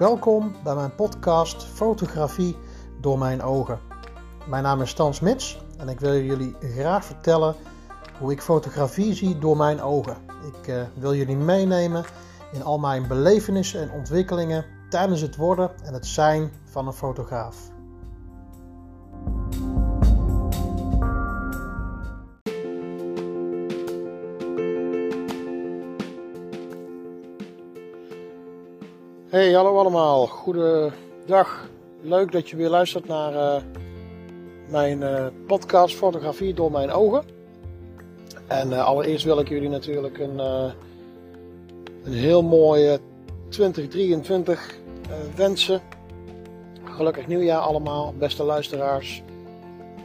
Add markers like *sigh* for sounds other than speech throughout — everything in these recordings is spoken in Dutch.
Welkom bij mijn podcast Fotografie door mijn ogen. Mijn naam is Stan Smits en ik wil jullie graag vertellen hoe ik fotografie zie door mijn ogen. Ik uh, wil jullie meenemen in al mijn belevenissen en ontwikkelingen tijdens het worden en het zijn van een fotograaf. Hey, hallo allemaal. Goedendag. Leuk dat je weer luistert naar uh, mijn uh, podcast Fotografie door mijn ogen. En uh, allereerst wil ik jullie natuurlijk een, een heel mooie 2023 wensen. Gelukkig nieuwjaar allemaal, beste luisteraars.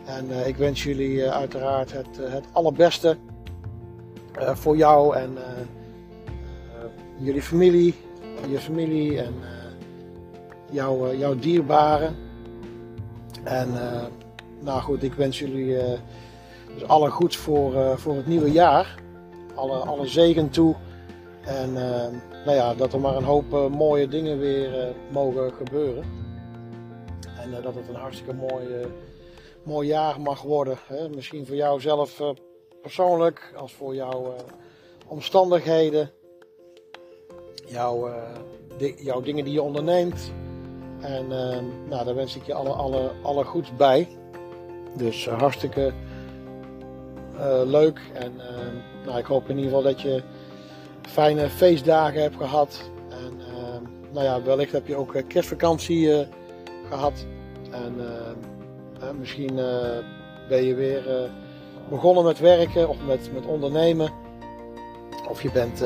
En ik wens jullie uiteraard het, het allerbeste voor jou en jullie familie je familie en jouw, uh, jouw dierbaren. En nou goed, ik wens jullie dus alle goeds voor, voor het nieuwe jaar. Alle, alle zegen toe. En nou ja, dat er maar een hoop mooie dingen weer mogen gebeuren. En dat het een hartstikke mooi, mooi jaar mag worden. Hè? Misschien voor jou zelf persoonlijk, als voor jouw omstandigheden jouw, uh, jouw dingen die je onderneemt. En uh, nou, daar wens ik je alle, alle, alle goeds bij. Dus uh, hartstikke eh, leuk. En nou, ik hoop in ieder geval dat je fijne feestdagen hebt gehad. En nou ja, wellicht heb je ook kerstvakantie gehad. En misschien ben je weer begonnen met werken of met, met ondernemen. Of je bent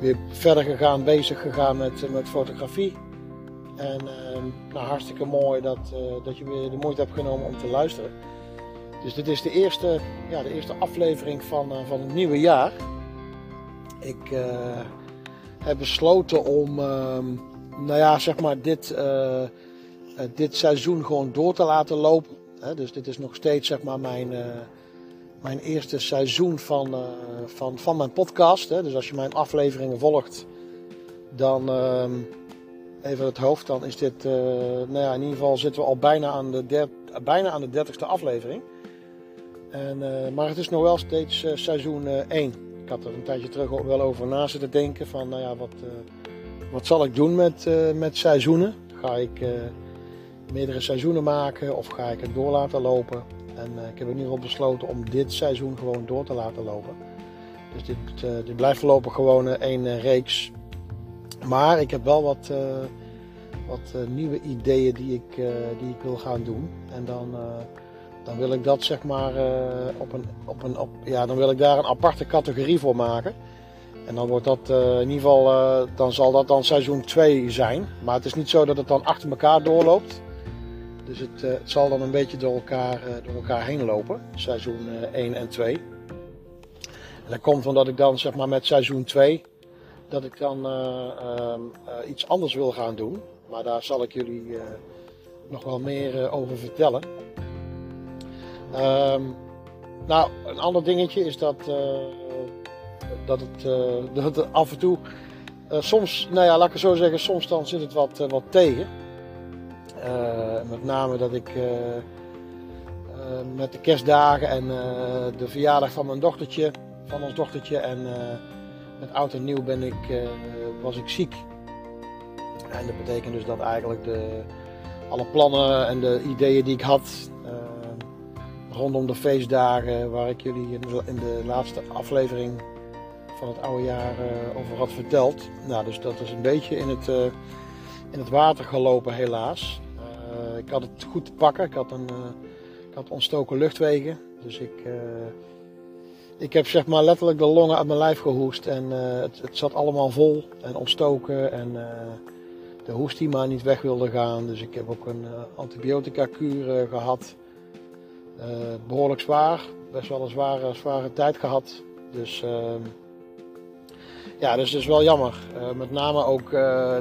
weer verder gegaan, bezig gegaan met, met fotografie. En uh, nou, hartstikke mooi dat, uh, dat je weer de moeite hebt genomen om te luisteren. Dus dit is de eerste, ja, de eerste aflevering van, uh, van het nieuwe jaar. Ik heb besloten om, ehm, nou ja, zeg maar, dit, dit seizoen gewoon door te laten lopen. dus dit is nog steeds, zeg maar, mijn mijn eerste seizoen van, uh, van, van mijn podcast. Hè. Dus als je mijn afleveringen volgt, dan uh, even het hoofd, dan is dit, uh, nou ja, in ieder geval zitten we al bijna aan de, der, bijna aan de dertigste aflevering. En, uh, maar het is nog wel steeds seizoen 1. Ik had er een tijdje terug wel over na zitten denken van, nou ja, wat, wat zal ik doen met, met seizoenen? Ga ik meerdere seizoenen maken of ga ik het door laten lopen? En uh, ik heb in ieder geval besloten om dit seizoen gewoon door te laten lopen. Dus dit, uh, dit blijft voorlopig gewoon uh, één reeks. Maar ik heb wel wat, wat nieuwe ideeën die ik, die ik wil gaan doen. En dan, dan wil ik dat zeg maar op een, op een op, ja, dan wil ik daar een aparte categorie voor maken. En dan wordt dat in ieder geval, dan zal dat dan seizoen 2 zijn. Maar het is niet zo dat het dan achter elkaar doorloopt. Dus het, uh, het, zal dan een beetje door elkaar, uh, door elkaar heen lopen, seizoen uh, eh, 1 en 2. En dat komt omdat ik dan zeg maar met seizoen 2, dat ik dan ehm, iets anders wil gaan doen. Maar daar zal ik jullie nog wel meer over vertellen. Um, nou, een ander dingetje is dat, dat, het, *laughs* dat het af en toe, soms, nou ja, laat ik zo zeggen, soms dan zit het wat, wat tegen. Uh, met name dat ik uh, uh, met de kerstdagen en de verjaardag van mijn dochtertje, van ons dochtertje en met oud en nieuw ben ik, was ik ziek. En dat betekent dus dat eigenlijk de, alle plannen en de ideeën die ik had rondom de feestdagen, waar ik jullie in de, in de laatste aflevering van het oude jaar over had verteld. Nou, dus dat is een beetje in het, in het water gelopen helaas. Eh, ik had het goed te pakken. Ik had, een, eh, ik had ontstoken luchtwegen. Dus ik, eh, ik heb zeg maar letterlijk de longen uit mijn lijf gehoest. En het, het, zat allemaal vol en ontstoken. En de hoest die maar niet weg wilde gaan. Dus ik heb ook een antibiotica kuur gehad. behoorlijk zwaar. Best wel een zware, zware tijd gehad. Dus ehm, ja, dus dat is wel jammer. met name ook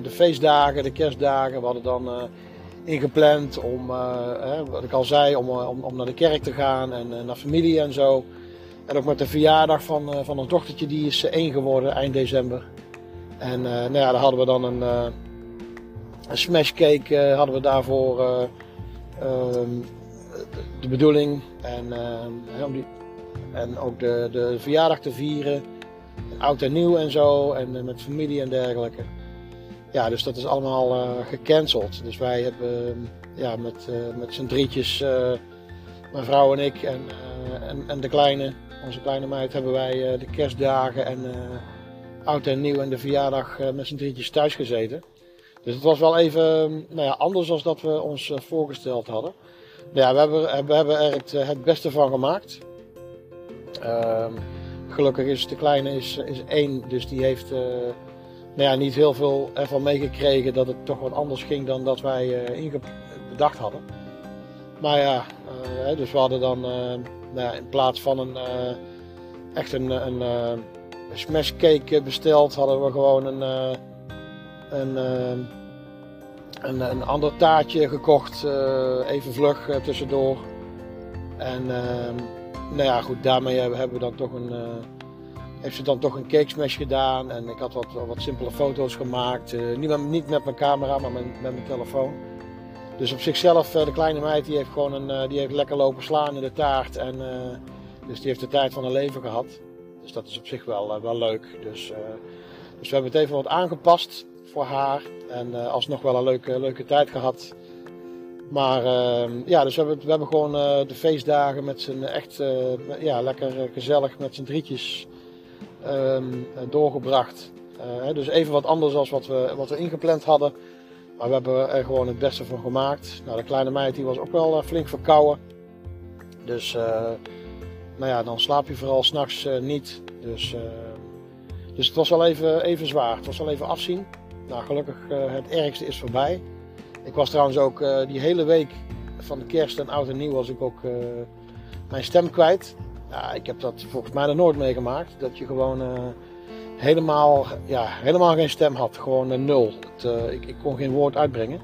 de feestdagen, de kerstdagen. We hadden dan ingepland om, uh, wat ik al zei, om, eh, om, om, naar de kerk te gaan en uh, naar familie en zo. En ook met de verjaardag van, van ons dochtertje, die is één geworden eind december. En nou ja, daar hadden we dan een, Een smashcake hadden we daarvoor ehm, de bedoeling. En, ehm, die, en ook de, de verjaardag te vieren. Oud en nieuw en zo. En met familie en dergelijke. Ja, dus dat is allemaal gecanceld. Dus wij hebben ja, met, met z'n drietjes, mijn vrouw en ik en, en, en de kleine onze kleine meid hebben wij eh, de kerstdagen en eh, oud en nieuw en de verjaardag eh, met z'n drietjes thuis gezeten. Dus het was wel even nou ja, anders dan dat we ons voorgesteld hadden. Ja, we hebben, we hebben er het, het beste van gemaakt. Ehm, gelukkig is de kleine is, is één, dus die heeft nou ja, niet heel veel ervan meegekregen dat het toch wat anders ging dan dat wij bedacht hadden. Maar ja, dus we hadden dan nou ja, in plaats van een, echt een, een, uh, smashcake besteld, hadden we gewoon een, een, een, een, ander taartje gekocht, even vlug tussendoor. En nou ja, goed, daarmee hebben we dan toch een, heeft ze dan toch een cake smash gedaan. En ik had wat, wat simpele foto's gemaakt. niet, met, niet met mijn camera, maar met, met mijn telefoon. Dus op zichzelf, eh, de kleine meid, die heeft gewoon een, eh, die heeft lekker lopen slaan in de taart. En, eh, dus die heeft de tijd van haar leven gehad. Dus dat is op zich wel, wel leuk. Dus, dus we hebben het even wat aangepast voor haar. En alsnog wel een leuke, leuke tijd gehad. Maar ehm, ja, dus we hebben, we hebben gewoon de feestdagen met z'n echt ja, lekker gezellig met z'n drietjes ehm, doorgebracht. dus even wat anders dan wat we, wat we ingepland hadden. Maar we hebben er gewoon het beste van gemaakt. Nou, de kleine meid die was ook wel eh, flink verkouden. Dus, nou ja, dan slaap je vooral s'nachts niet. Dus, dus het was wel even, even zwaar. Het was wel even afzien. Nou, gelukkig het ergste is voorbij. Ik was trouwens ook die hele week van de kerst en oud en nieuw was ik ook mijn stem kwijt. Ja, ik heb dat volgens mij nog nooit meegemaakt. Dat je gewoon helemaal, ja, helemaal geen stem had. Gewoon een nul. Uh, ik, ik, kon geen woord uitbrengen.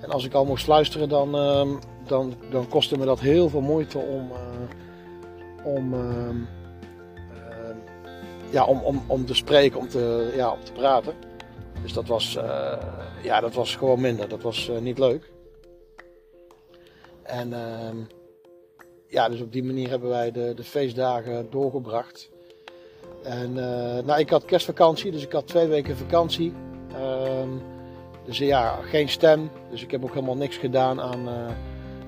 En als ik al moest luisteren, dan, uh, dan, dan kostte me dat heel veel moeite om, uh, om, ehm, ehm, ja, om, om, om te spreken, om te, ja, om te praten. Dus dat was, eh, ja, dat was gewoon minder. Dat was niet leuk. En ja, dus op die manier hebben wij de, de feestdagen doorgebracht. En uh, nou, ik had kerstvakantie, dus ik had twee weken vakantie. Um, dus ja, geen stem. Dus ik heb ook helemaal niks gedaan aan, uh,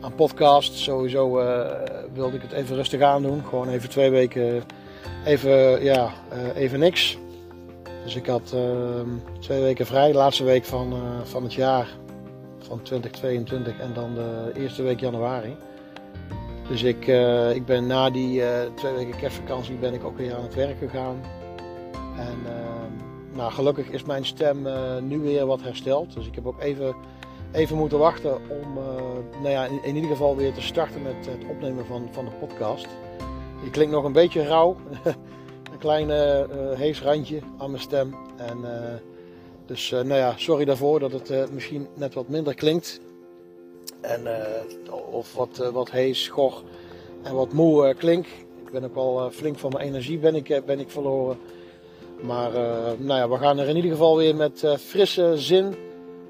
aan podcast. Sowieso uh, wilde ik het even rustig aandoen. Gewoon even twee weken even, ja, even niks. Dus ik had ehm, twee weken vrij, de laatste week van, van het jaar van 2022 en dan de eerste week januari. Dus ik, uh, ik ben na die uh, twee weken kerstvakantie ben ik ook weer aan het werk gegaan. En uh, nou, gelukkig is mijn stem nu weer wat hersteld. Dus ik heb ook even, even moeten wachten om nou ja, in, ieder geval weer te starten met het opnemen van, van de podcast. Die klinkt nog een beetje rauw. *laughs* een klein hees randje aan mijn stem. En, dus nou ja, sorry daarvoor dat het misschien net wat minder klinkt. En, uh, of wat, uh, wat hees, schor en wat moe uh, klink. Ik ben ook wel flink van mijn energie ben ik, ben ik verloren. Maar nou ja, we gaan er in ieder geval weer met frisse zin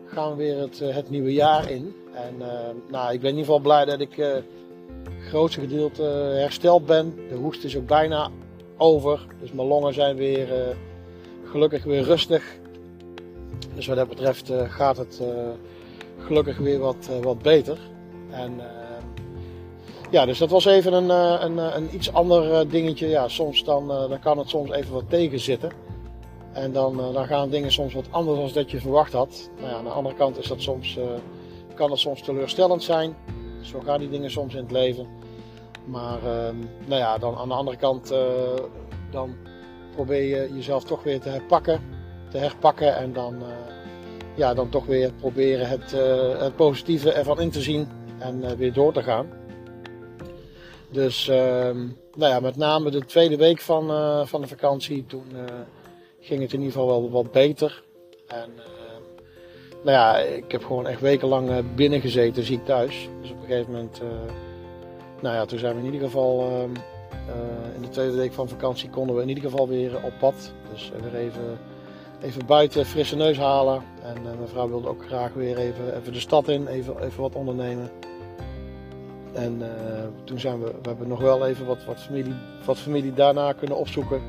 gaan we weer het, het nieuwe jaar in. En nou, ik ben in ieder geval blij dat ik het grootste gedeelte hersteld ben. De hoest is ook bijna over. Dus mijn longen zijn weer gelukkig weer rustig. Dus wat dat betreft gaat het gelukkig weer wat, uh, wat beter. En uh, ja, dus dat was even een, uh, een, een iets ander dingetje. Ja, soms dan, dan kan het soms even wat tegenzitten. En dan, dan gaan dingen soms wat anders dan dat je verwacht had. Nou ja, aan de andere kant is dat soms, kan het soms teleurstellend zijn. Zo gaan die dingen soms in het leven. Maar ehm, nou ja, dan aan de andere kant dan probeer je jezelf toch weer te herpakken. Te herpakken en dan ja, dan toch weer proberen het, uh, het positieve ervan in te zien en uh, weer door te gaan. Dus uh, nou ja, met name de tweede week van, uh, van de vakantie, toen ging het in ieder geval wel wat beter. En nou ja, ik heb gewoon echt wekenlang binnen gezeten, ziek thuis. Dus op een gegeven moment, nou ja, toen zijn we in ieder geval ehm, in de tweede week van vakantie konden we in ieder geval weer op pad. Dus weer even even buiten frisse neus halen. En mijn vrouw wilde ook graag weer even, even de stad in, even, even wat ondernemen. En toen zijn we, we hebben nog wel even wat, wat, familie, wat familie daarna kunnen opzoeken.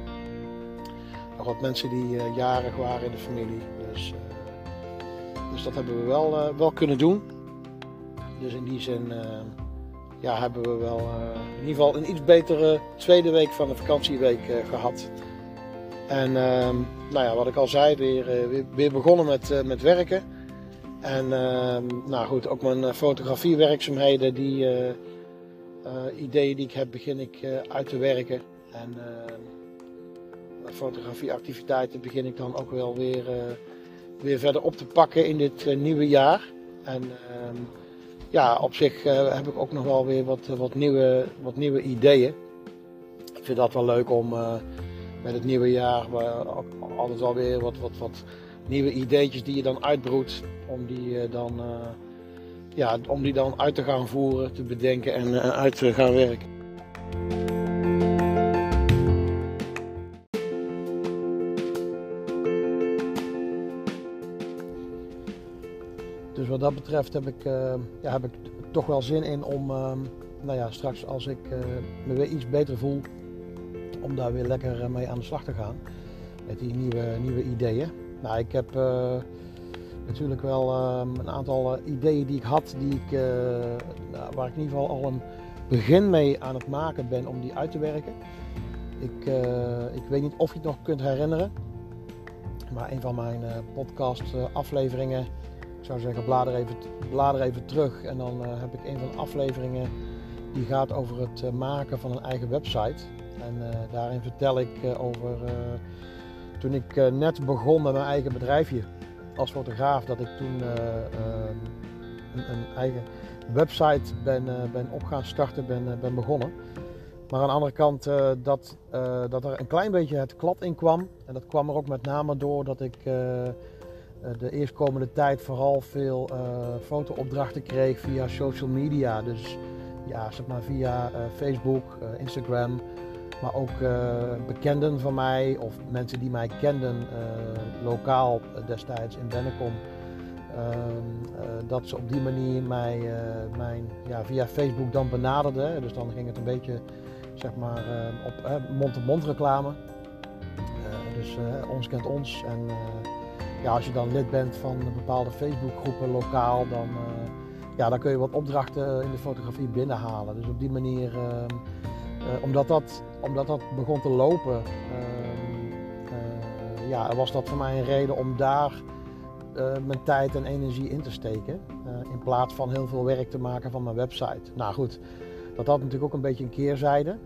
Nog wat mensen die uh, jarig waren in de familie. Dus, dus dat hebben we wel, wel kunnen doen. Dus in die zin ja, hebben we wel in ieder geval een iets betere tweede week van de vakantieweek uh, gehad. En uh, nou ja, wat ik al zei, weer, uh, weer, begonnen met, met werken. En ehm, nou goed, ook mijn fotografiewerkzaamheden, die ideeën die ik heb, begin ik uit te werken. En mijn fotografieactiviteiten begin ik dan ook wel weer, weer verder op te pakken in dit nieuwe jaar. En ehm, ja, op zich heb ik ook nog wel weer wat, wat, nieuwe, wat nieuwe ideeën. Ik vind dat wel leuk om met het nieuwe jaar altijd wel weer wat, wat, wat nieuwe ideetjes die je dan uitbroedt. Om die, uh, dan, ja, om die dan uit te gaan voeren, te bedenken en uit te gaan werken. Dus wat dat betreft heb ik, uh, ja, heb ik toch wel zin in om, uh, nou ja, straks als ik me weer iets beter voel, om daar weer lekker mee aan de slag te gaan. Met die nieuwe, nieuwe ideeën. Nou, ik heb natuurlijk wel ehm, een aantal ideeën die ik had, die ik, nou, waar ik in ieder geval al een begin mee aan het maken ben om die uit te werken. Ik, ik weet niet of je het nog kunt herinneren, maar een van mijn podcast afleveringen ik zou zeggen, blader even, blader even terug. En dan heb ik een van de afleveringen die gaat over het maken van een eigen website. En uh, daarin vertel ik over toen ik net begon met mijn eigen bedrijfje als fotograaf, dat ik toen ehm, een, een, eigen website ben, ben op gaan starten, ben, ben begonnen. Maar aan de andere kant dat, dat er een klein beetje het klad in kwam. En dat kwam er ook met name door dat ik eh, de eerstkomende tijd vooral veel fotoopdrachten kreeg via social media. Dus ja, zeg maar via Facebook, Instagram, maar ook bekenden van mij of mensen die mij kenden lokaal destijds in Bennekom. Ehm, dat ze op die manier mij, mijn, ja, via Facebook dan benaderden. Dus dan ging het een beetje zeg maar, op mond-to-mond reclame. dus ons kent ons en ja, als je dan lid bent van bepaalde Facebookgroepen lokaal, dan, ja, dan kun je wat opdrachten in de fotografie binnenhalen. Dus op die manier, uh, omdat, dat, omdat dat begon te lopen, ehm, eh, ja, was dat voor mij een reden om daar mijn tijd en energie in te steken. in plaats van heel veel werk te maken van mijn website. Nou goed, dat had natuurlijk ook een beetje een keerzijde.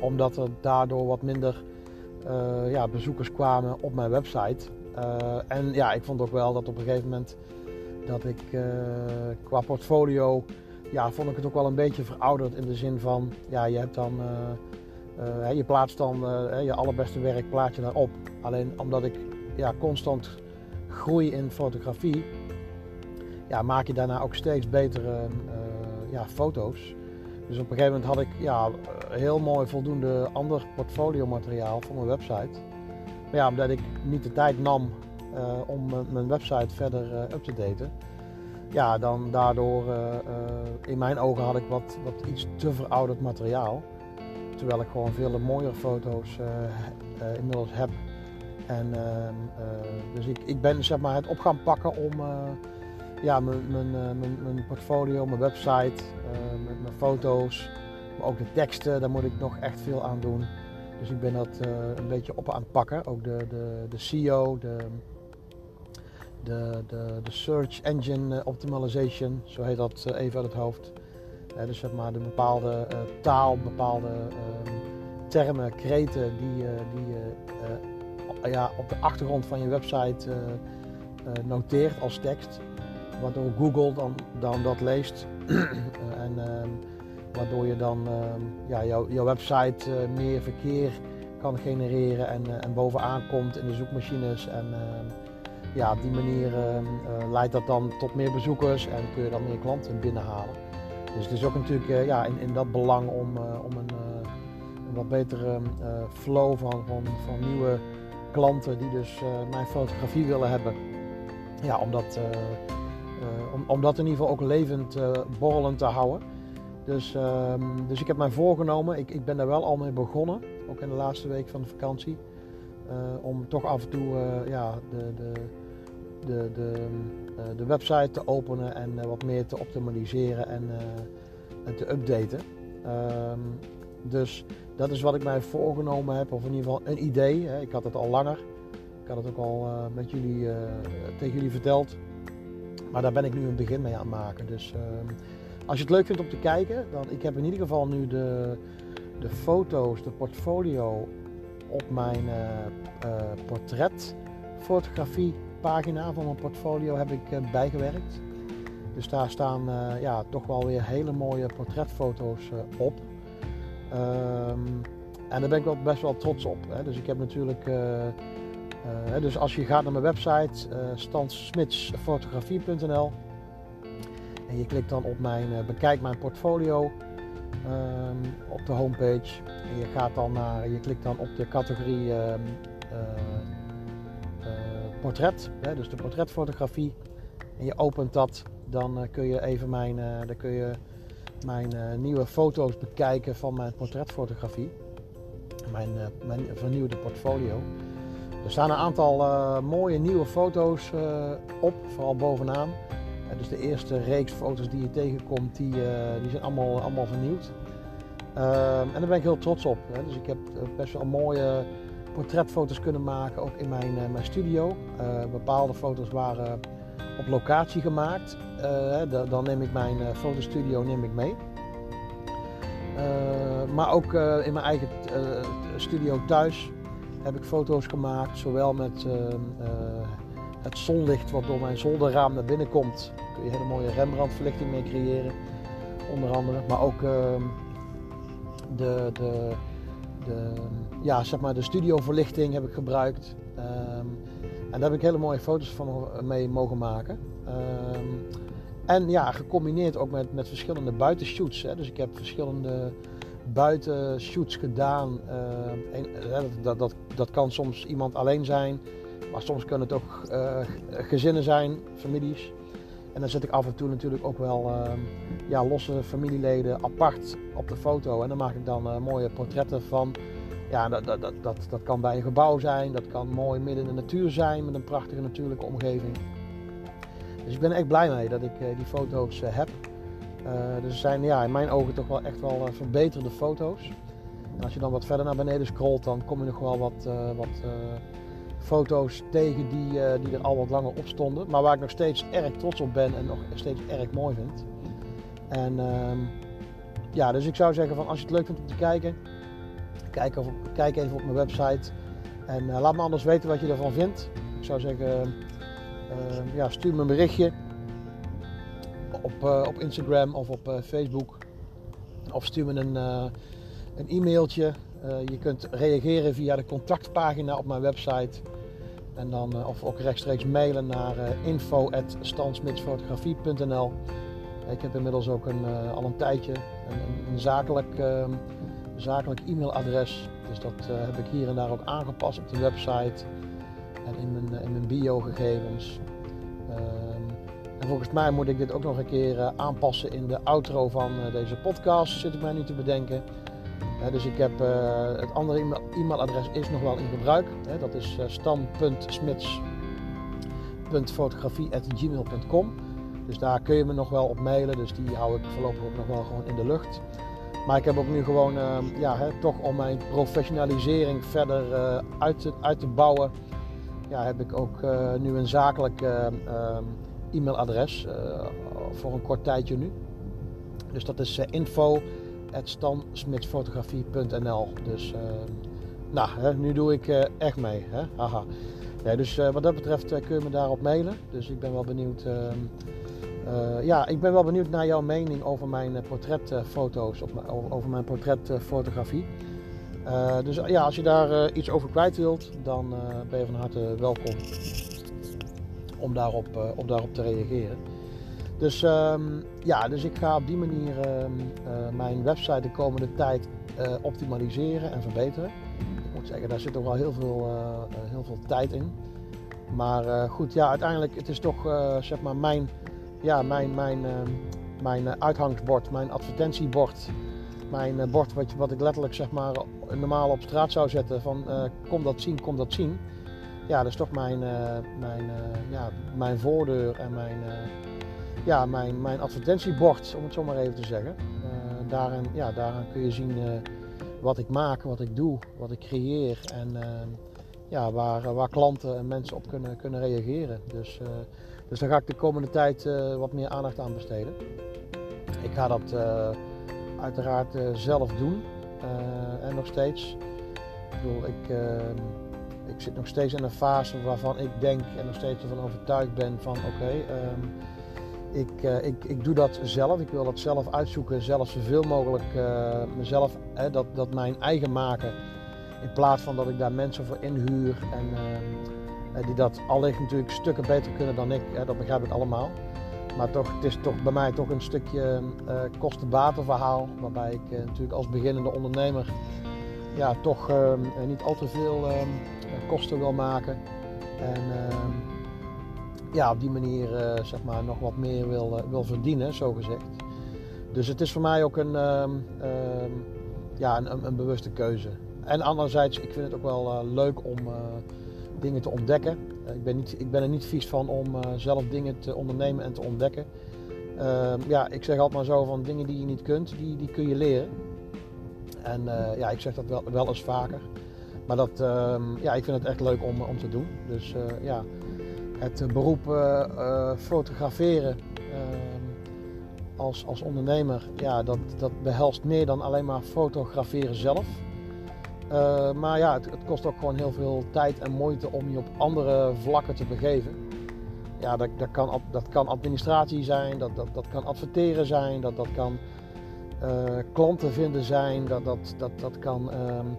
omdat er daardoor wat minder ja, bezoekers kwamen op mijn website. En ja, ik vond ook wel dat op een gegeven moment dat ik qua portfolio, ja, vond ik het ook wel een beetje verouderd in de zin van, ja, je hebt dan, je plaatst dan je allerbeste werk plaat je daarop. Alleen omdat ik ja, constant groei in fotografie, ja, maak je daarna ook steeds betere ja, foto's. Dus op een gegeven moment had ik ja, heel mooi voldoende ander portfolio materiaal voor mijn website. Maar ja, omdat ik niet de tijd nam om mijn website verder up te daten. Ja, dan daardoor, uh, in mijn ogen had ik wat, wat iets te verouderd materiaal. Terwijl ik gewoon veel mooiere foto's inmiddels heb. En ehm, dus ik, ik ben zeg maar het op gaan pakken om ja, mijn, portfolio, mijn website, mijn foto's, maar ook de teksten, daar moet ik nog echt veel aan doen. Dus ik ben dat een beetje op aan het pakken. Ook de, de, de SEO, de, de, de, de Search Engine eh, Optimization, zo heet dat uh, even uit het hoofd. Uh, dus zeg maar de bepaalde taal, bepaalde ehm, termen, kreten die, die je ja, op de achtergrond van je website noteert als tekst. Waardoor Google dan, dan dat leest. *clears throat* en ehm, Waardoor je dan ehm, ja, jouw, jouw website eh, meer verkeer kan genereren en, eh, en bovenaan komt in de zoekmachines. En ja, op die manier ehm, eh, leidt dat dan tot meer bezoekers en kun je dan meer klanten binnenhalen. Dus het is ook natuurlijk ja, in, in dat belang om, om een, een wat betere flow van, van, nieuwe klanten die dus mijn fotografie willen hebben. Ja, om dat, om, om dat in ieder geval ook levend, borrelend te houden. Dus, ehm, dus ik heb mij voorgenomen, ik, ik ben daar wel al mee begonnen, ook in de laatste week van de vakantie, om toch af en toe ja, de, de, de, de, de website te openen en wat meer te optimaliseren en, en te updaten. Ehm, dus dat is wat ik mij voorgenomen heb, of in ieder geval een idee. Hè. Ik had het al langer. Ik had het ook al met jullie, tegen jullie verteld. Maar daar ben ik nu een begin mee aan het maken. Dus uh, als je het leuk vindt om te kijken, dan ik heb in ieder geval nu de, de foto's, de portfolio op mijn portretfotografie pagina van mijn portfolio heb ik bijgewerkt. Dus daar staan ja, toch wel weer hele mooie portretfoto's op. Um, en daar ben ik wel best wel trots op. Hè. Dus ik heb natuurlijk. Dus als je gaat naar mijn website, uh, stanssmitsfotografie.nl en je klikt dan op mijn bekijk mijn portfolio um, op de homepage. En je gaat dan naar, je klikt dan op de categorie um, portret, hè, dus de portretfotografie. En je opent dat, dan kun je even mijn, dan kun je mijn uh, nieuwe foto's bekijken van mijn portretfotografie. Mijn, mijn vernieuwde portfolio. Er staan een aantal mooie nieuwe foto's op, vooral bovenaan. dus de eerste reeks foto's die je tegenkomt, die, die zijn allemaal, allemaal vernieuwd. Ehm, en daar ben ik heel trots op. Hè. Dus ik heb best wel mooie portretfoto's kunnen maken, ook in mijn, mijn studio. bepaalde foto's waren op locatie gemaakt. Uh, dan neem ik mijn fotostudio neem ik mee. Maar ook in mijn eigen studio thuis heb ik foto's gemaakt. Zowel met het zonlicht wat door mijn zolderraam naar binnen komt. Daar kun je hele mooie Rembrandt-verlichting mee creëren. Onder andere. Maar ook ehm, de, de, de, ja, zeg maar de studioverlichting heb ik gebruikt. Ehm, en daar heb ik hele mooie foto's van mee mogen maken. Ehm, en ja, gecombineerd ook met, met verschillende buitenshoots. Hè. Dus ik heb verschillende buitenshoots gedaan. Uh, dat, dat, dat kan soms iemand alleen zijn. Maar soms kunnen het ook uh, gezinnen zijn, families. En dan zet ik af en toe natuurlijk ook wel ja, losse familieleden apart op de foto. En dan maak ik dan uh, mooie portretten van. Ja, dat, dat, dat, dat, kan bij een gebouw zijn. Dat kan mooi midden in de natuur zijn met een prachtige natuurlijke omgeving. Dus ik ben echt blij mee dat ik uh, die foto's heb. Uh, dus zijn ja, in mijn ogen toch wel echt wel verbeterde foto's. En als je dan wat verder naar beneden scrolt, dan kom je nog wel wat, wat foto's tegen die, die er al wat langer op stonden. Maar waar ik nog steeds erg trots op ben en nog steeds erg mooi vind. En ehm, ja, dus ik zou zeggen van als je het leuk vindt om te kijken, kijk, kijk even op mijn website. En uh, laat me anders weten wat je ervan vindt. Ik zou zeggen, uh, ja, stuur me een berichtje op, uh, op Instagram of op Facebook. Of stuur me een, een e-mailtje. je kunt reageren via de contactpagina op mijn website. En dan, of ook rechtstreeks mailen naar info.stansmitsfotografie.nl Ik heb inmiddels ook een, al een tijdje een, zakelijk ehm, zakelijk e-mailadres. Dus dat uh, heb ik hier en daar ook aangepast op de website en in mijn, uh, in mijn bio-gegevens. Um, en volgens mij moet ik dit ook nog een keer uh, aanpassen in de outro van deze podcast, zit ik mij nu te bedenken. dus ik heb het andere e-mailadres is nog wel in gebruik. Dat is stan.smits.fotografie.gmail.com. Dus daar kun je me nog wel op mailen. Dus die hou ik voorlopig ook nog wel gewoon in de lucht. Maar ik heb ook nu gewoon, uh, ja, hè, toch om mijn professionalisering verder uh, uit, te, uit te bouwen, ja, heb ik ook uh, nu een zakelijk ehm, e-mailadres voor een kort tijdje nu. Dus dat is info.stansmitsfotografie.nl Dus ehm, nou, hè, nu doe ik echt mee. Hè? Haha. Dus wat dat betreft kun je me daarop mailen. Dus ik ben wel benieuwd uh, ja, ik ben wel benieuwd naar jouw mening over mijn uh, portretfoto's, over mijn portretfotografie. Uh, dus ja, als je daar iets over kwijt wilt, dan ben je van harte welkom om daarop, om daarop te reageren. Dus um, ja, dus ik ga op die manier ehm, mijn website de komende tijd optimaliseren en verbeteren. Ik moet zeggen, daar zit toch wel heel veel, heel veel tijd in. Maar goed, ja, uiteindelijk, het is toch zeg maar mijn, ja, mijn, mijn, mijn uithangsbord, mijn advertentiebord mijn eh, bord wat, wat ik letterlijk zeg maar normaal op straat zou zetten van uh, kom dat zien, kom dat zien. Ja, dat is toch mijn, mijn, ja, mijn voordeur en mijn, ja, mijn, mijn advertentiebord, om het zo maar even te zeggen. daarin, ja, daaraan kun je zien wat ik maak, wat ik doe, wat ik creëer en ja, waar, waar klanten en mensen op kunnen, kunnen reageren. Dus, dus daar ga ik de komende tijd wat meer aandacht aan besteden. Ik ga dat uiteraard uh, zelf doen. En nog steeds. Ik bedoel, ik, ik zit nog steeds in een fase waarvan ik denk en nog steeds ervan overtuigd ben van oké, um, ik, ik, ik doe dat zelf. Ik wil dat zelf uitzoeken, zelf zoveel mogelijk mezelf, dat, dat mijn eigen maken. In plaats van dat ik daar mensen voor inhuur en ehm, die dat allicht natuurlijk stukken beter kunnen dan ik. Dat begrijp ik allemaal. Maar toch, het is toch bij mij toch een stukje uh, kosten-batenverhaal. Waarbij ik uh, natuurlijk als beginnende ondernemer ja, toch uh, niet al te veel ehm, kosten wil maken. En ehm, ja, op die manier zeg maar nog wat meer wil, wil verdienen, zo gezegd. Dus het is voor mij ook een, ja, een, een, bewuste keuze. En anderzijds, ik vind het ook wel leuk om dingen te ontdekken. Eh, ik, ben niet, ik ben er niet vies van om eh, zelf dingen te ondernemen en te ontdekken. Ehm, ja, ik zeg altijd maar zo van dingen die je niet kunt, die, die kun je leren. En eh, ja, ik zeg dat wel, wel eens vaker. Maar dat, ehm, ja, ik vind het echt leuk om, om te doen. Dus ja, het beroep fotograferen ehm, als, als ondernemer, ja, dat, dat behelst meer dan alleen maar fotograferen zelf. Eh, maar ja, het, kost ook gewoon heel veel tijd en moeite om je op andere vlakken te begeven. Ja, dat, dat, kan, dat kan administratie zijn, dat, dat, dat kan adverteren zijn, dat, dat kan uh, klanten vinden zijn, dat, dat, dat, dat kan um,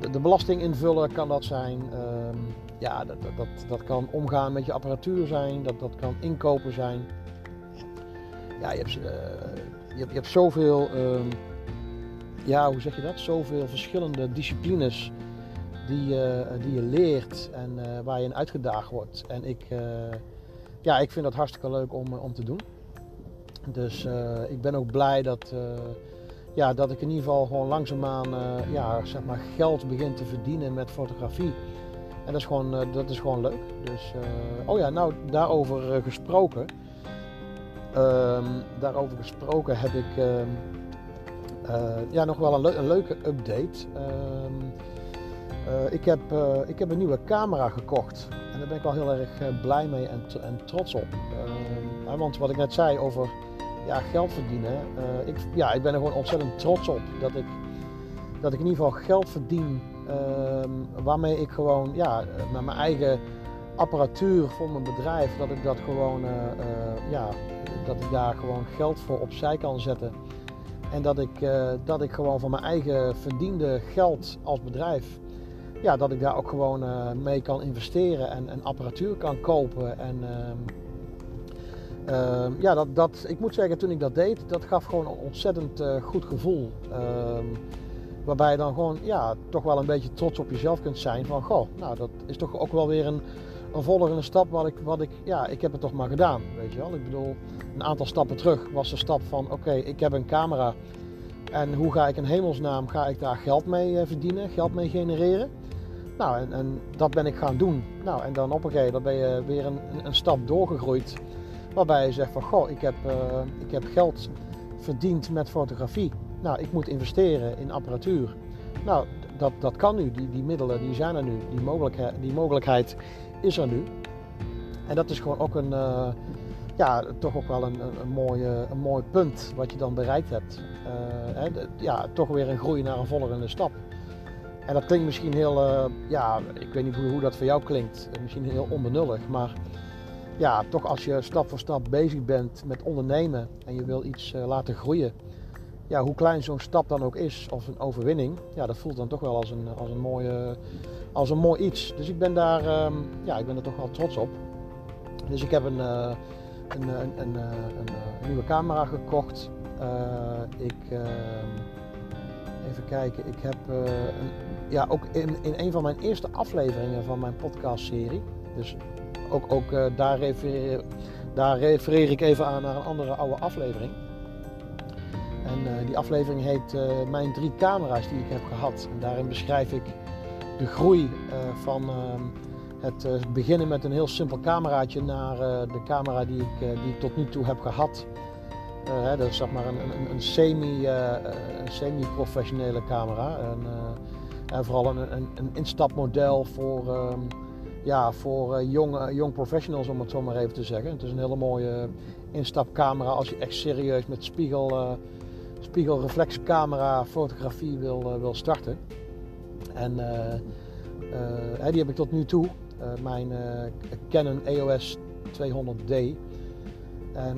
de, de, belasting invullen kan dat zijn. Um, ja, dat, dat, dat kan omgaan met je apparatuur zijn, dat, dat kan inkopen zijn. Ja, je hebt, uh, je hebt, je hebt zoveel... Um, ja, hoe zeg je dat? Zoveel verschillende disciplines die, die je leert en uh, waar je in uitgedaagd wordt. En ik, uh, ja, ik vind dat hartstikke leuk om, om te doen. Dus ik ben ook blij dat, ja, dat ik in ieder geval gewoon langzaamaan ja, zeg maar geld begin te verdienen met fotografie. En dat is gewoon, dat is gewoon leuk. Dus, oh ja, nou daarover gesproken. Um, daarover gesproken heb ik ehm, ja, nog wel een, een leuke update. Ehm, uh, ik, heb, uh, ik heb een nieuwe camera gekocht. En daar ben ik wel heel erg blij mee en, en trots op. Ehm, want wat ik net zei over ja, geld verdienen. ik, ja, ik ben er gewoon ontzettend trots op dat ik, dat ik in ieder geval geld verdien. Um, waarmee ik gewoon ja, met mijn eigen apparatuur voor mijn bedrijf, dat ik dat gewoon ja, dat ik daar gewoon geld voor opzij kan zetten. En dat ik, uh, dat ik gewoon van mijn eigen verdiende geld als bedrijf, ja, dat ik daar ook gewoon uh, mee kan investeren en, en, apparatuur kan kopen. En uh, ja, dat, dat, ik moet zeggen, toen ik dat deed, dat gaf gewoon een ontzettend eh, goed gevoel. Ehm, waarbij je dan gewoon, ja, toch wel een beetje trots op jezelf kunt zijn. Van, goh, nou, dat is toch ook wel weer een, een volgende stap wat ik, wat ik, ja, ik heb het toch maar gedaan, weet je wel. Ik bedoel, een aantal stappen terug was de stap van, oké, ik heb een camera en hoe ga ik in hemelsnaam, ga ik daar geld mee eh, verdienen, geld mee genereren? Nou, en, dat ben ik gaan doen. Nou, en dan op een gegeven moment ben je weer een, een stap doorgegroeid, waarbij je zegt van, goh, ik heb, uh, ik heb geld verdiend met fotografie. Nou, ik moet investeren in apparatuur. Nou, dat, dat kan nu. Die, die middelen die zijn er nu. Die mogelijkheid, die mogelijkheid is er nu. En dat is gewoon ook een, uh, ja, toch ook wel een, een, mooie, een mooi punt wat je dan bereikt hebt. Hè, ja, toch weer een groei naar een volgende stap. En dat klinkt misschien heel, uh, ja, ik weet niet hoe, hoe, dat voor jou klinkt. Misschien heel onbenullig, maar ja, toch als je stap voor stap bezig bent met ondernemen en je wil iets laten groeien. Ja, hoe klein zo'n stap dan ook is, of een overwinning, ja, dat voelt dan toch wel als een, als een mooie als een mooi iets. Dus ik ben daar, ehm, ja, ik ben er toch wel trots op. Dus ik heb een, uh, een, een, een, een, nieuwe camera gekocht. Ik, ehm, even kijken. Ik heb ja, ook in, in een van mijn eerste afleveringen van mijn podcastserie. Dus ook, ook daar, refereer, daar refereer ik even aan naar een andere oude aflevering. En die aflevering heet Mijn drie camera's die ik heb gehad. En daarin beschrijf ik de groei van ehm, het uh, beginnen met een heel simpel cameraatje naar uh, de camera die ik, die tot nu toe heb gehad. Dat is zeg maar een, een, een semi, een semi-professionele camera. En, en vooral een, een, een, instapmodel voor, um, ja, voor jong, jong professionals, om het zo maar even te zeggen. Het is een hele mooie instapcamera als je echt serieus met spiegel, spiegelreflexcamera fotografie wil, wil starten. En die heb ik tot nu toe. Eh, mijn eh, Canon EOS 200D. En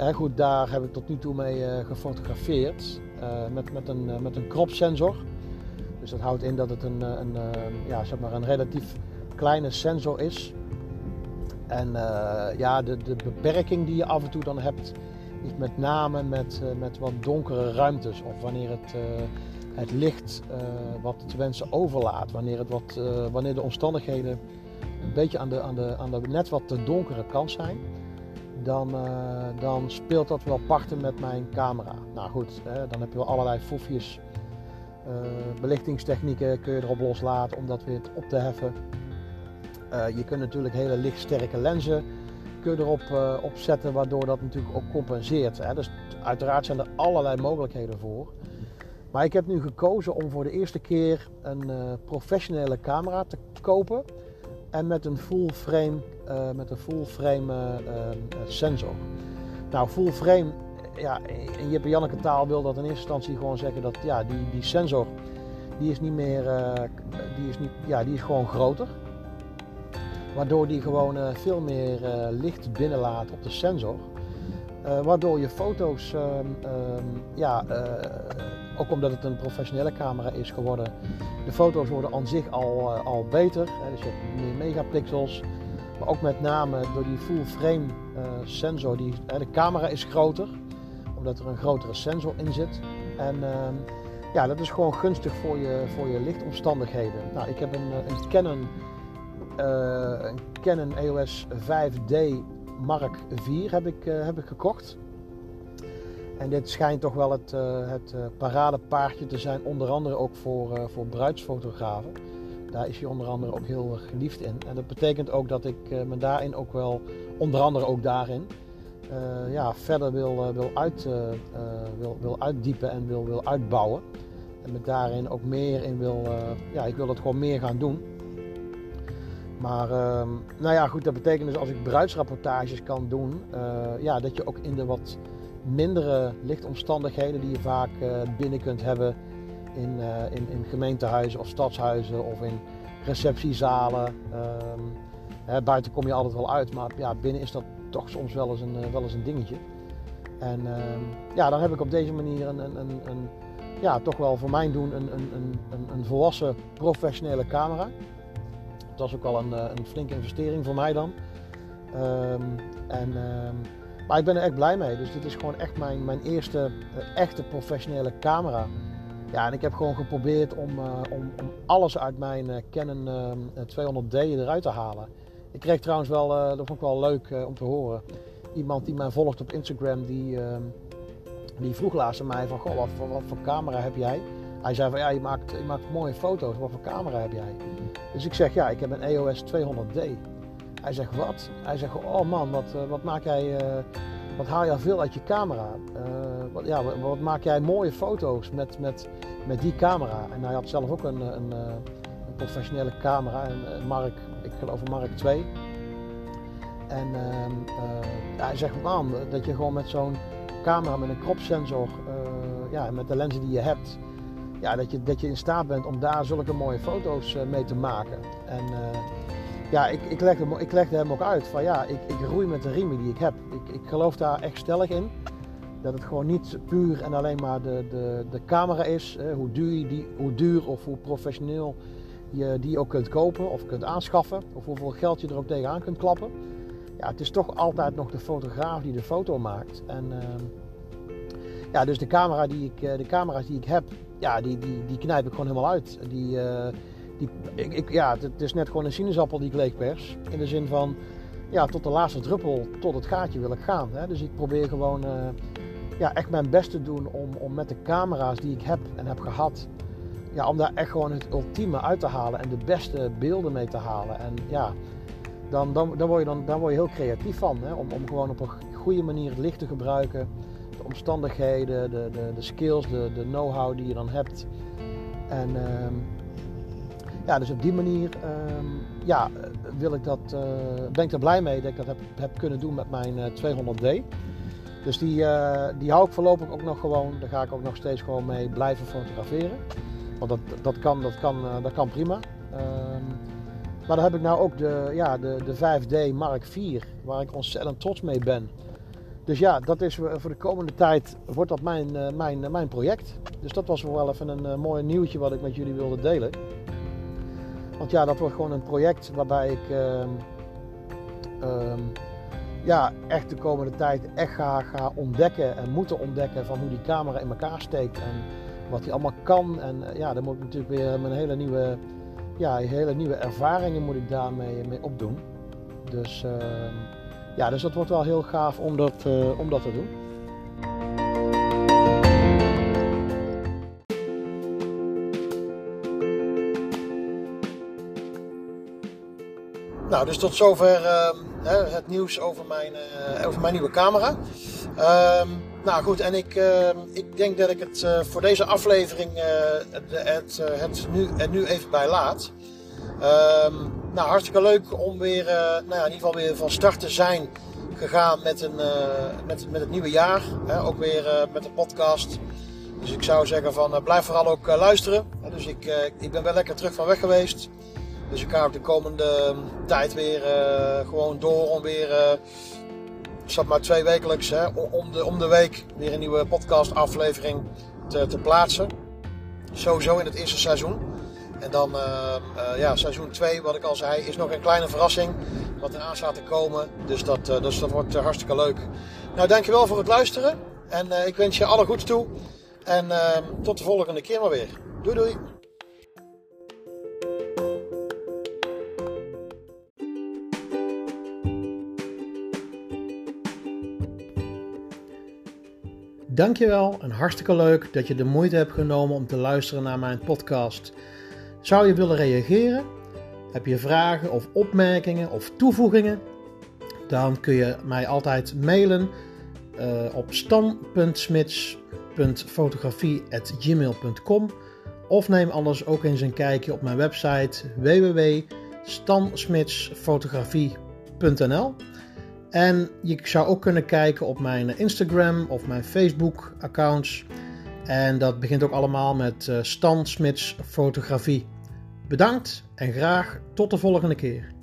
uh, goed, daar heb ik tot nu toe mee gefotografeerd met, met, een, met een crop sensor. Dus dat houdt in dat het een, een, ja, zeg maar een relatief kleine sensor is. En ja, de, de beperking die je af en toe dan hebt, is met name met, met wat donkere ruimtes. Of wanneer het, het licht wat te wensen overlaat. Wanneer, het wat, wanneer de omstandigheden een beetje aan de, aan de, aan de net wat te donkere kant zijn, dan, uh, dan speelt dat wel parten met mijn camera. Nou goed, hè, dan heb je wel allerlei foefjes. Belichtingstechnieken kun je erop loslaten om dat weer op te heffen. Je kunt natuurlijk hele lichtsterke lenzen kun je erop uh, op zetten, waardoor dat natuurlijk ook compenseert. Hè. Dus uiteraard zijn er allerlei mogelijkheden voor. Maar ik heb nu gekozen om voor de eerste keer een professionele camera te kopen en met een full frame, uh, met een full frame uh, sensor. Nou, full frame, ja, in Jip en Janneke taal wil dat in eerste instantie gewoon zeggen dat ja, die, die sensor die is niet meer, die is niet, ja, die is gewoon groter. Waardoor die gewoon veel meer licht binnenlaat op de sensor. waardoor je foto's, ehm, ehm, ja, ook omdat het een professionele camera is geworden, de foto's worden aan zich al, uh, al beter. Dus je hebt meer megapixels. Maar ook met name door die full frame uh, sensor. Die, de camera is groter. Omdat er een grotere sensor in zit. En uh, ja, dat is gewoon gunstig voor je, voor je lichtomstandigheden. Nou, ik heb een, eh, een Canon, een Canon EOS 5D Mark IV heb ik, heb ik gekocht. En dit schijnt toch wel het, uh, het uh, paradepaardje te zijn, onder andere ook voor, uh, voor bruidsfotografen. Daar is hij onder andere ook heel geliefd in. En dat betekent ook dat ik me daarin ook wel, onder andere ook daarin, ja, verder wil, wil, uit, wil, wil uitdiepen en wil, wil uitbouwen. En me daarin ook meer in wil, ja, ik wil het gewoon meer gaan doen. Maar ehm, nou ja, goed, dat betekent dus als ik bruidsrapportages kan doen, ja, dat je ook in de wat mindere lichtomstandigheden die je vaak uh, binnen kunt hebben in, uh, in, in, gemeentehuizen of stadshuizen of in receptiezalen. Hè, buiten kom je altijd wel uit, maar ja, binnen is dat toch soms wel eens een, uh, wel eens een dingetje. En um, ja, dan heb ik op deze manier een, een, een, een ja, toch wel voor mijn doen een, een, een, een volwassen professionele camera. Dat is ook wel een, een flinke investering voor mij dan. Um, en maar ik ben er echt blij mee. Dus dit is gewoon echt mijn, mijn eerste uh, echte professionele camera. Ja, en ik heb gewoon geprobeerd om, uh, om, om, alles uit mijn uh, Canon 200D eruit te halen. Ik kreeg trouwens wel, dat vond ik wel leuk om te horen. Iemand die mij volgt op Instagram, die, die vroeg laatst aan mij van, goh, wat, wat, wat, voor camera heb jij? Hij zei van, ja, je maakt, je maakt mooie foto's, wat voor camera heb jij? Dus ik zeg, ja, ik heb een EOS 200D. Hij zegt, wat? Hij zegt, oh man, wat, eh, wat maak jij, uh, wat haal jij veel uit je camera? Uh, wat, ja, wat, maak jij mooie foto's met, met, met die camera? En hij had zelf ook een, een, een professionele camera, een Mark, ik geloof een Mark 2. En ehm, hij zegt, man, dat je gewoon met zo'n camera met een crop sensor, ja, met de lenzen die je hebt, ja, dat, je, dat je in staat bent om daar zulke mooie foto's mee te maken. En ja, ik, ik, legde, ik legde hem ook uit van ja, ik, ik roei met de riemen die ik heb. Ik, ik geloof daar echt stellig in. Dat het gewoon niet puur en alleen maar de, de, de camera is. hoe, duur die, hoe duur of hoe professioneel je die ook kunt kopen of kunt aanschaffen. Of hoeveel geld je er ook tegenaan kunt klappen. Ja, het is toch altijd nog de fotograaf die de foto maakt. En uh, ja, dus de, camera die ik, eh, de camera's die ik heb, ja, die, die, die knijp ik gewoon helemaal uit. Die, ik, ik, ja, het is net gewoon een sinaasappel die ik leegpers. In de zin van, ja, tot de laatste druppel, tot het gaatje wil ik gaan. Hè? Dus ik probeer gewoon ja, echt mijn best te doen om, om met de camera's die ik heb en heb gehad, ja, om daar echt gewoon het ultieme uit te halen en de beste beelden mee te halen. En ja, dan, dan, dan, word, je dan, dan word je heel creatief van. Hè? Om, om gewoon op een goede manier het licht te gebruiken. De omstandigheden, de, de, de skills, de, de know-how die je dan hebt. En ehm, ja, dus op die manier um, ja, wil ik dat, uh, ben ik er blij mee dat ik dat heb, heb kunnen doen met mijn 200D. Eh, dus die, uh, die hou ik voorlopig ook nog gewoon. Daar ga ik ook nog steeds gewoon mee blijven fotograferen. Want dat, dat, kan, dat, kan, dat kan prima. Um, maar dan heb ik nou ook de, ja, de, de 5D Mark IV, waar ik ontzettend trots mee ben. Dus ja, dat is voor de komende tijd wordt dat mijn, mijn, mijn project. Dus dat was wel even een mooi nieuwtje wat ik met jullie wilde delen. Want ja, dat wordt gewoon een project waarbij ik um, um, ja, echt de komende tijd echt ga, ga ontdekken en moeten ontdekken van hoe die camera in elkaar steekt en wat die allemaal kan. En ja, dan moet ik natuurlijk weer mijn hele nieuwe ja, hele nieuwe ervaringen moet ik daarmee mee opdoen. Dus, uh, ja, dus dat wordt wel heel gaaf om dat, uh, om dat te doen. Nou, dus tot zover uh, het nieuws over mijn, uh, over mijn nieuwe camera. Ehm, nou goed, en ik, ehm, ik denk dat ik het uh, voor deze aflevering uh, het, uh, het, nu, het nu even bij laat. Nou, hartstikke leuk om weer, nou ja, in ieder geval weer van start te zijn gegaan met, een, met, met het nieuwe jaar. Ook weer met de podcast. Dus ik zou zeggen van blijf vooral ook luisteren. Dus ik, ik ben wel lekker terug van weg geweest. Dus ik ga de komende tijd weer gewoon door om weer zat maar twee wekelijks hè, om, de, om de week weer een nieuwe podcast aflevering te, te plaatsen. Sowieso in het eerste seizoen. En dan uh, uh, ja, seizoen 2, wat ik al zei, is nog een kleine verrassing. Wat eraan staat te komen. Dus dat, dus dat wordt hartstikke leuk. Nou, dankjewel voor het luisteren. En ik wens je alle goeds toe. En ehm, tot de volgende keer maar weer. Doei doei. Dankjewel en hartstikke leuk dat je de moeite hebt genomen om te luisteren naar mijn podcast. Zou je willen reageren? Heb je vragen of opmerkingen of toevoegingen? Dan kun je mij altijd mailen uh, op stan.smits.fotografie.gmail.com of neem anders ook eens een kijkje op mijn website www.stansmitsfotografie.nl en je zou ook kunnen kijken op mijn Instagram of mijn Facebook accounts. En dat begint ook allemaal met uh, Stan Smits Fotografie. Bedankt en graag tot de volgende keer.